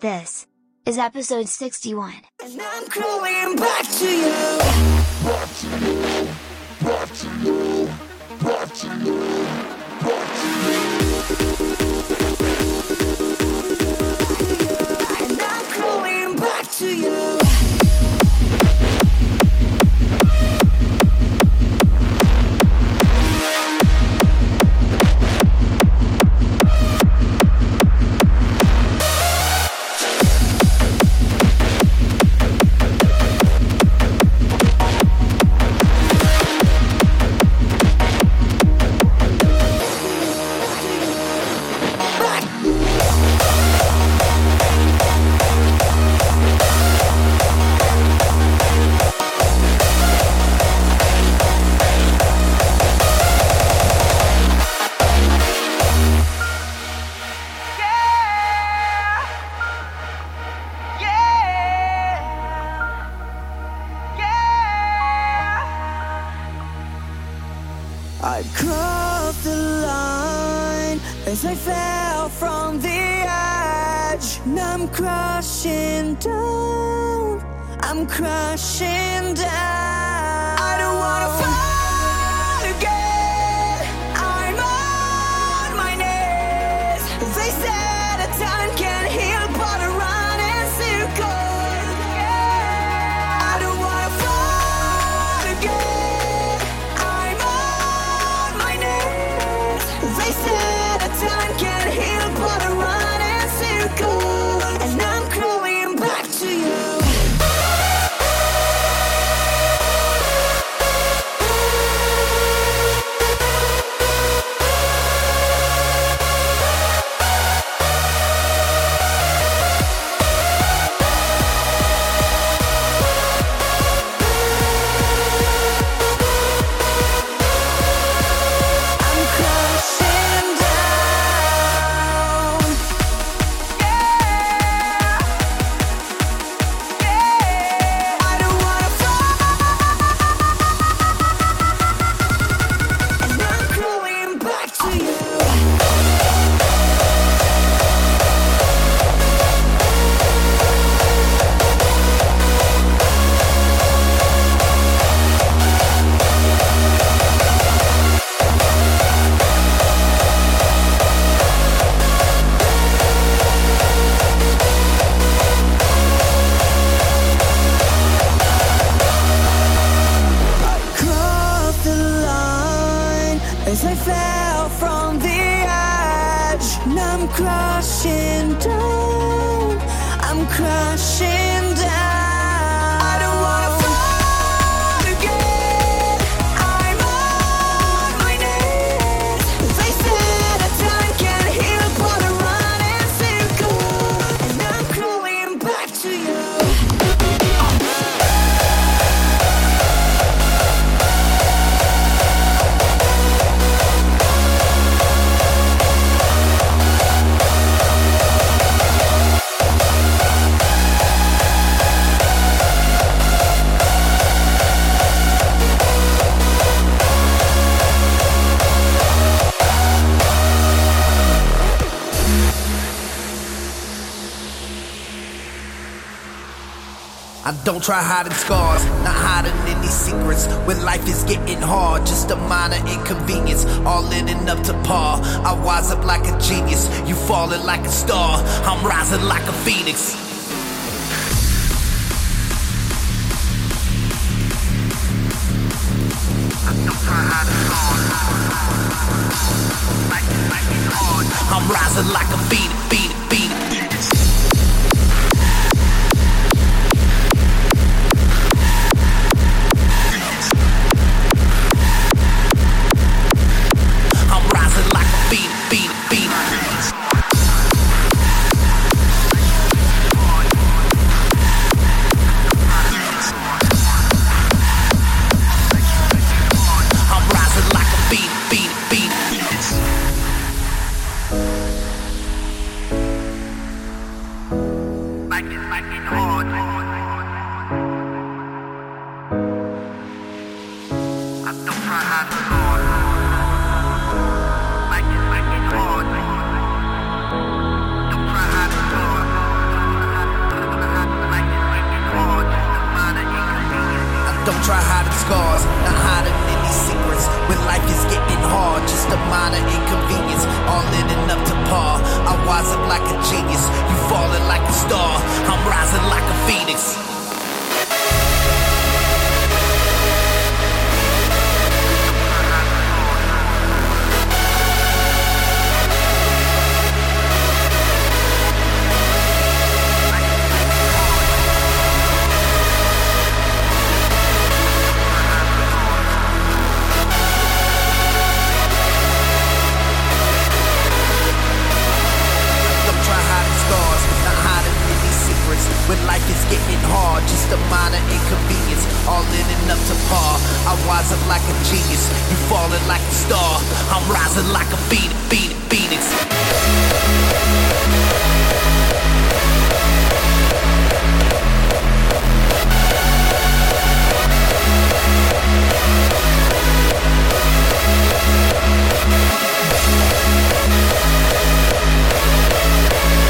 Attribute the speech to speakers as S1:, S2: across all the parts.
S1: This is episode 61.
S2: And I'm crawling back to you.
S3: back to you, back to you, back to you, back to you.
S2: And I'm crawling back to you. I don't
S4: try hiding scars, not hiding any secrets. When life is getting hard, just a minor inconvenience, all in and up to par. I wise up like a genius, you falling like a star. I'm rising like a phoenix. I'm rising like a phoenix, don't try hiding scars, not hiding any secrets. When life is getting hard, just a minor inconvenience, all living up to par. I wise up like a genius, you falling like a star. I'm rising like a phoenix. getting hard, just a minor inconvenience. All in and up to par. I rise up like a genius, you falling like a star. I'm rising like a phoenix, phoenix,
S2: phoenix. We'll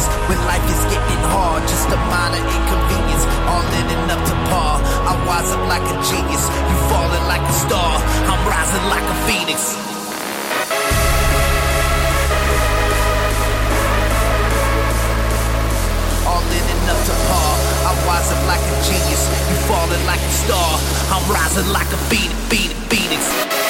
S2: inconvenience. When life is getting hard, just a minor inconvenience. All in and up to par. I rise up like a genius. You falling like a star. I'm rising like a phoenix. All in
S3: and up to par. I rise up like a genius. You falling like a star. I'm rising like a phoenix. phoenix, phoenix.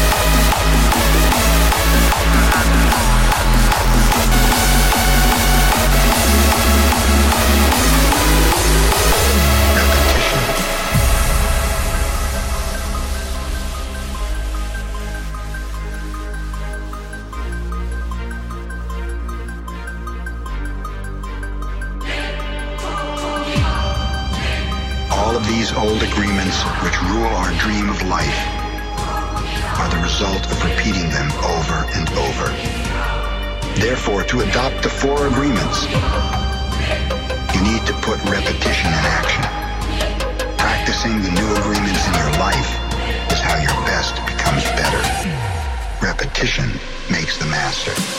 S3: Mixer.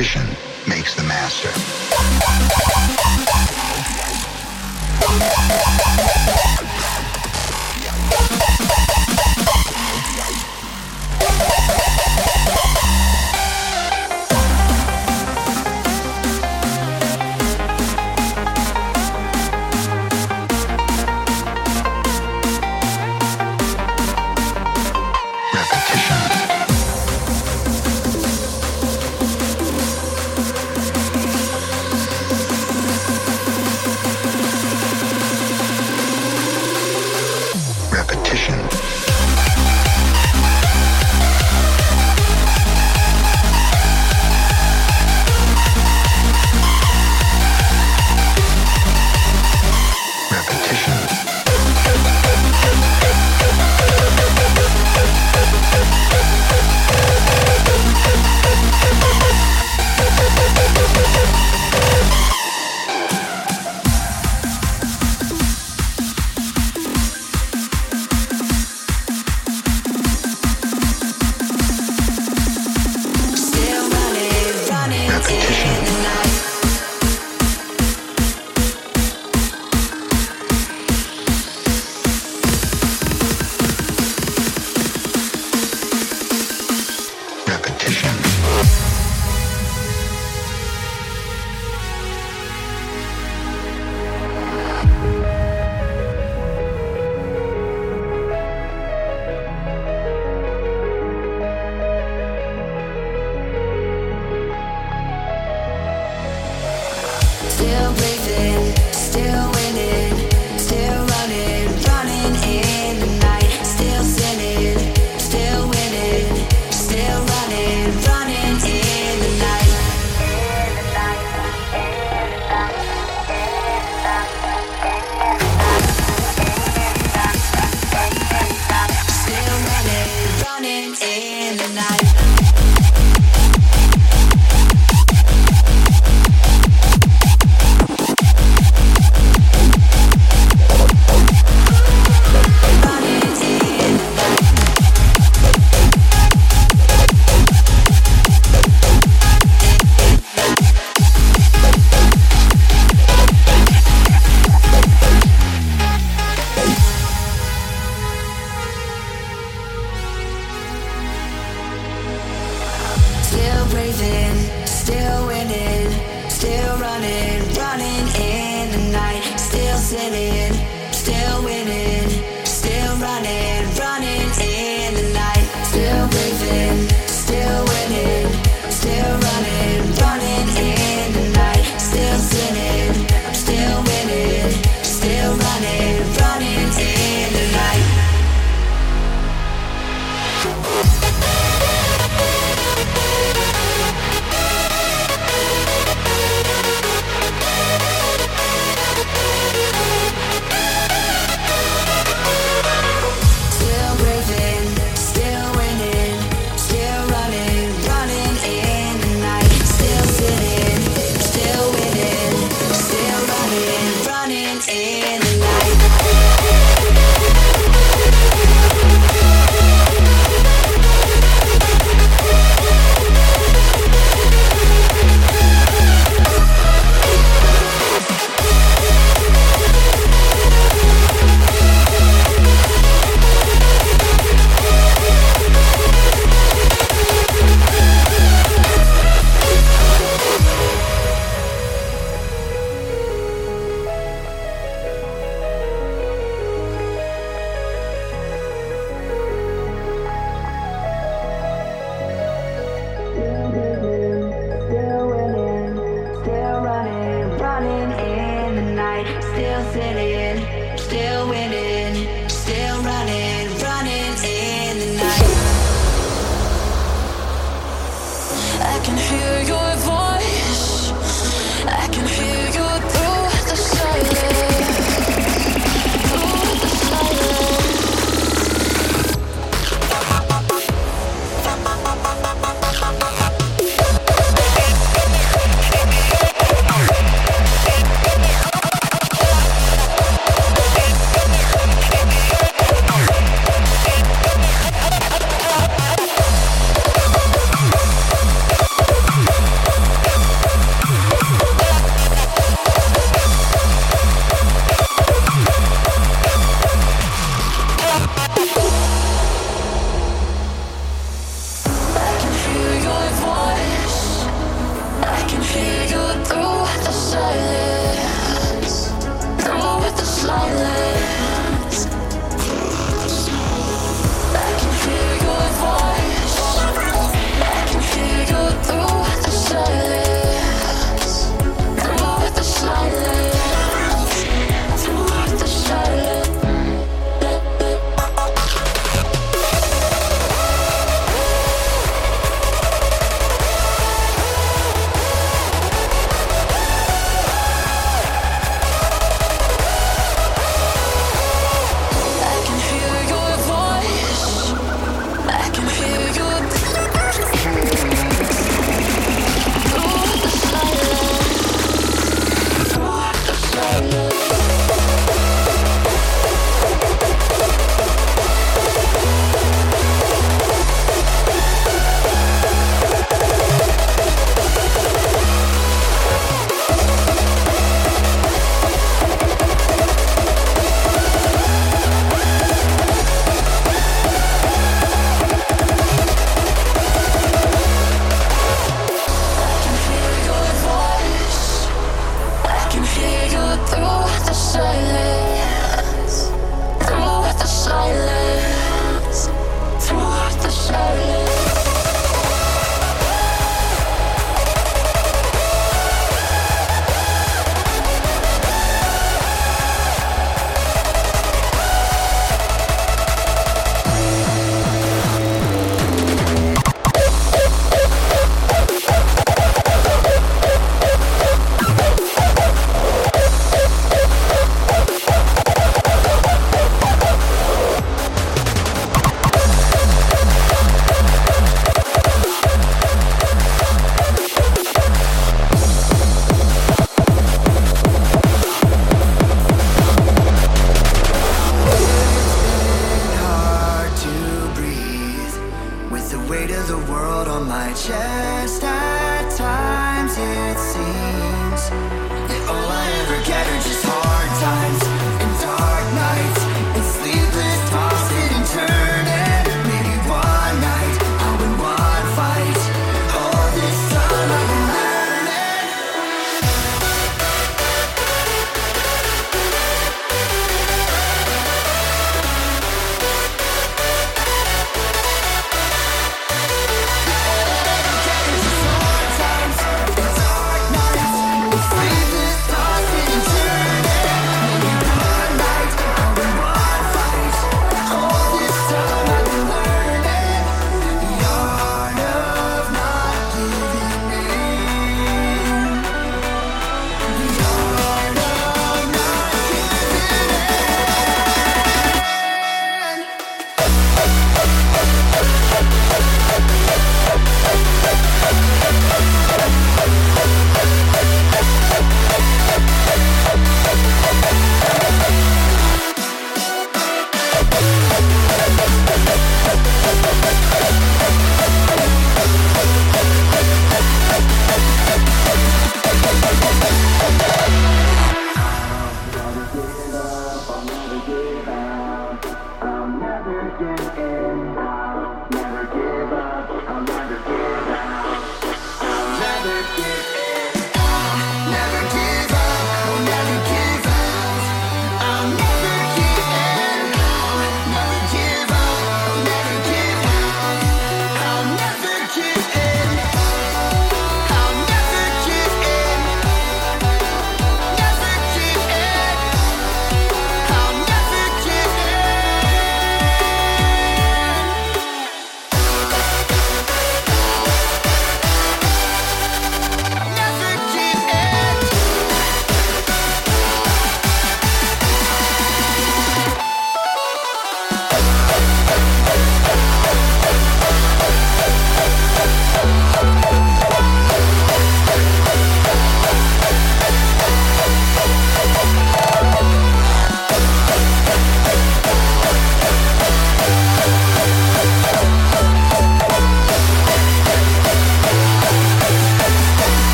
S3: repetition makes the master.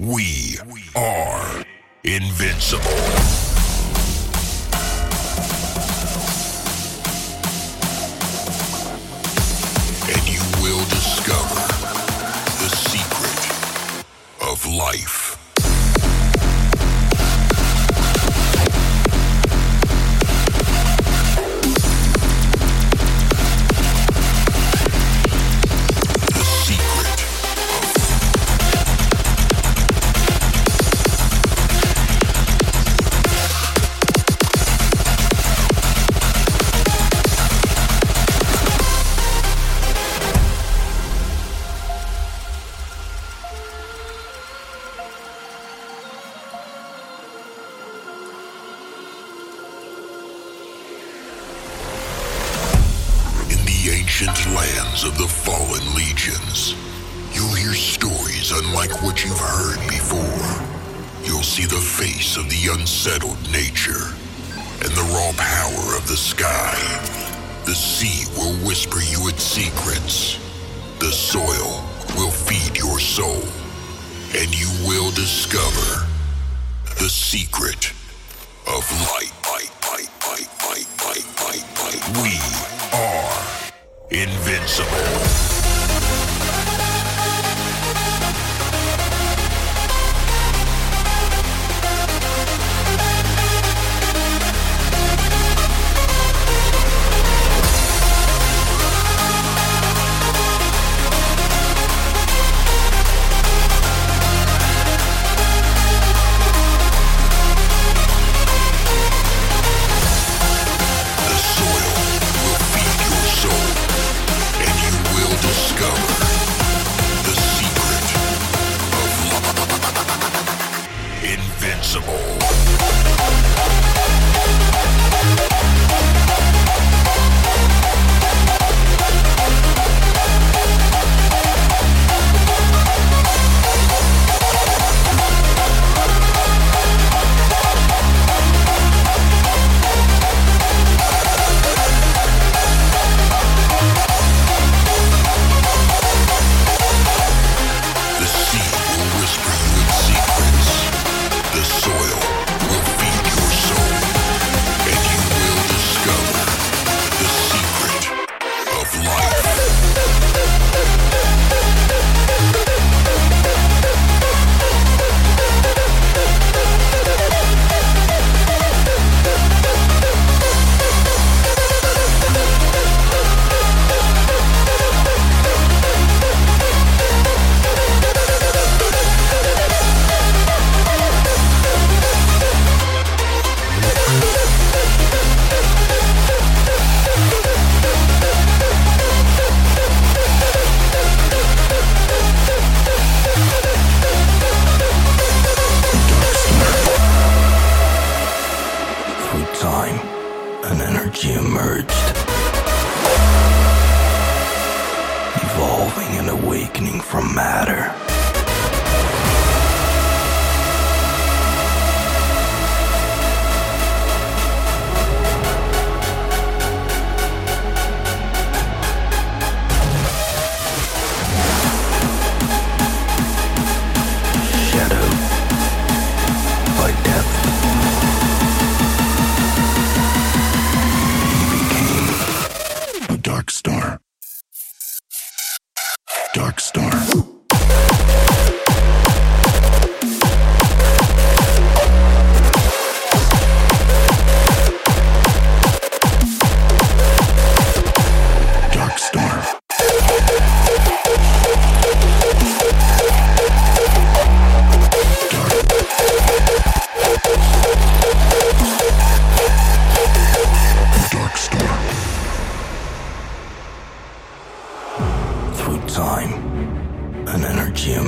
S3: We are invincible.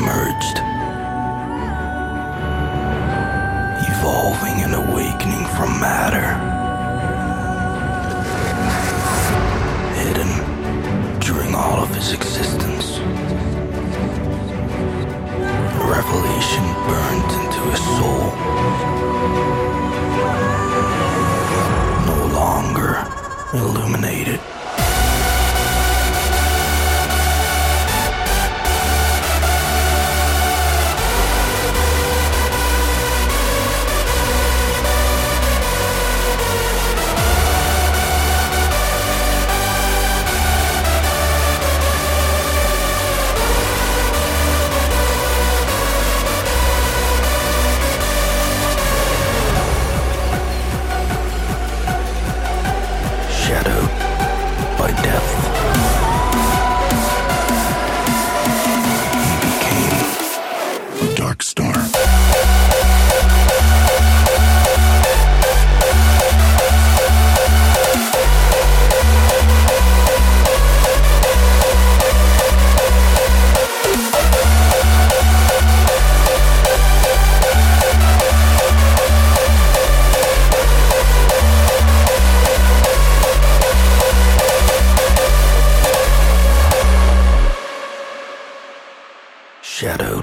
S5: Emerged, evolving and awakening from matter. Hidden during all of his existence. Revelation burned into his soul. No longer illuminated. shadow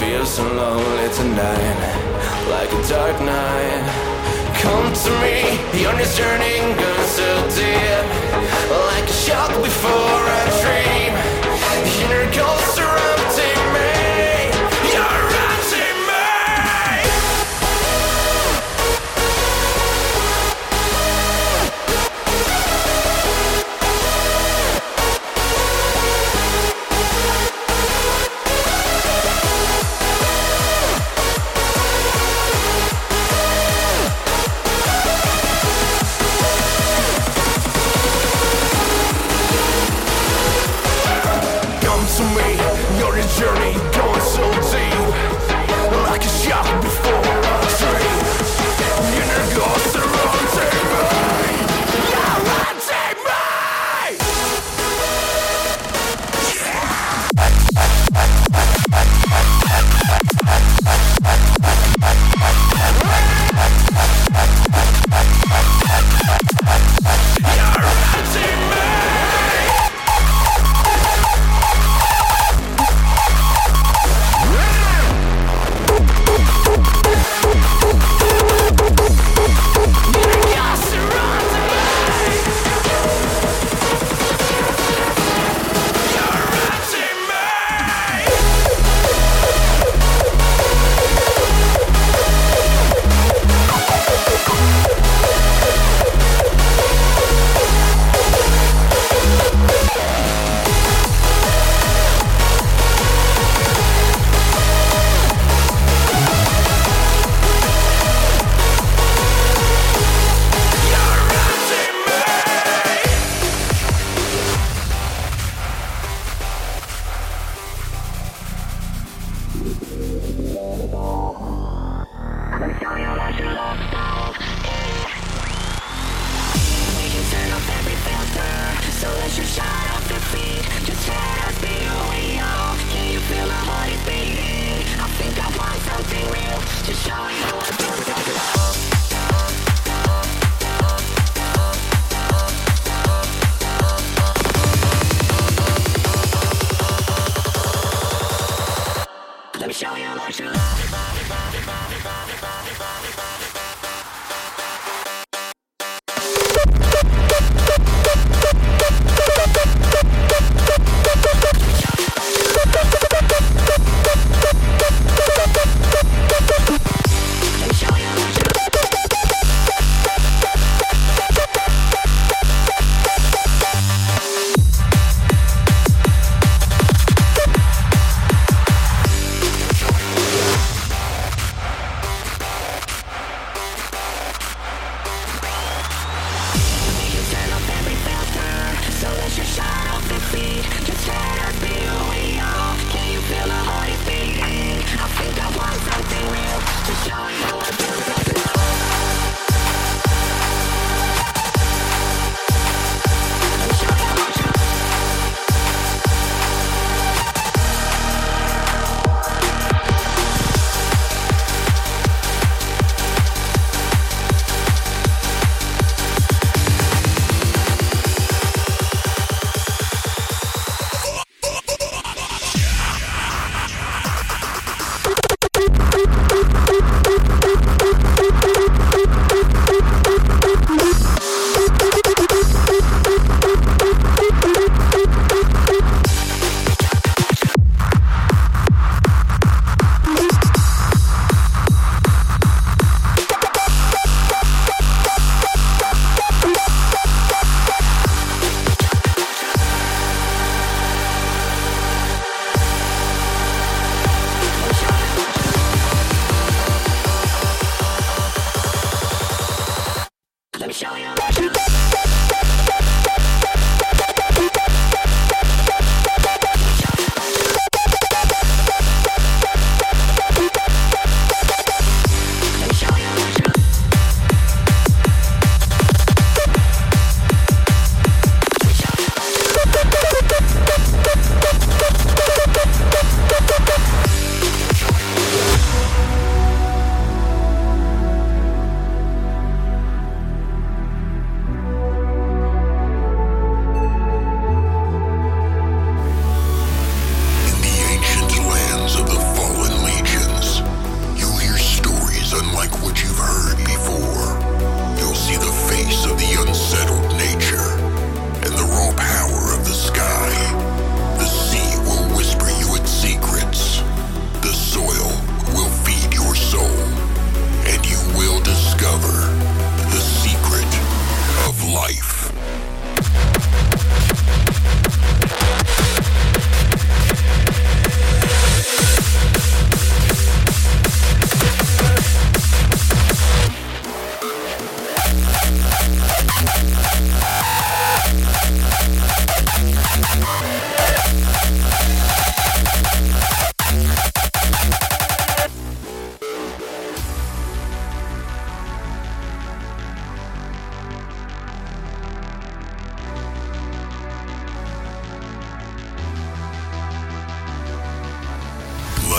S5: feel so lonely tonight, like a dark night.
S6: Come to me, the only turning goes so deep, like a shock before. I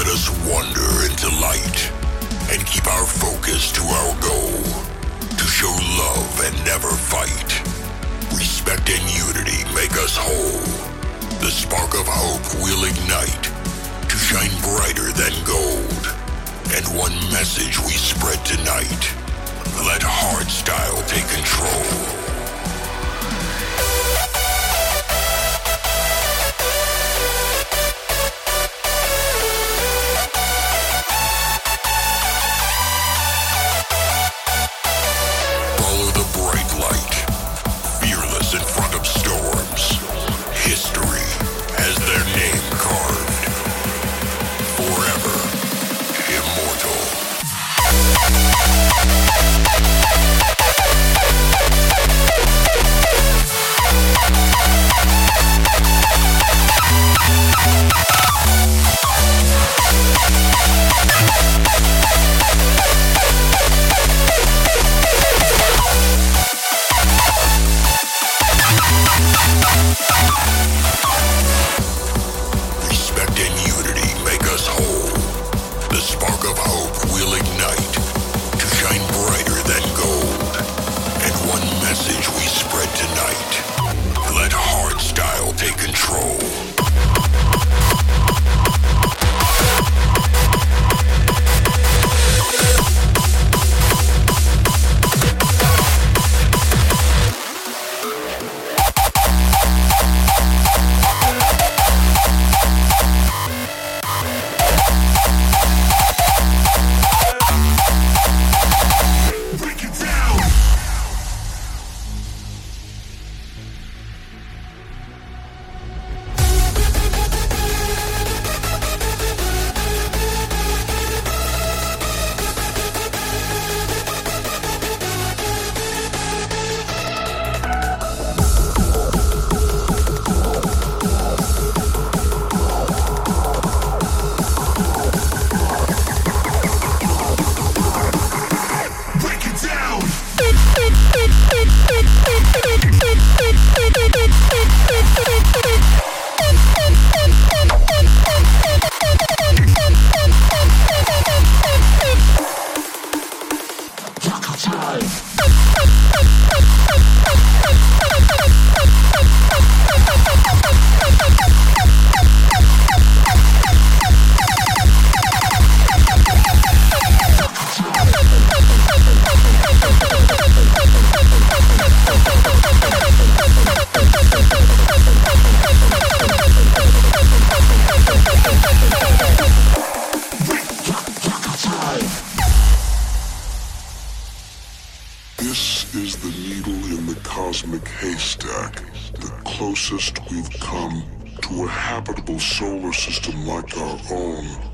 S6: Let us wander into light and keep our focus to our goal to show
S7: love and never fight. Respect and unity make us whole. The spark of hope will ignite to shine brighter than gold. And one message we spread tonight. Let hard style take control. cosmic haystack, the closest we've come to a habitable solar system like our
S6: own.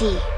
S1: Triple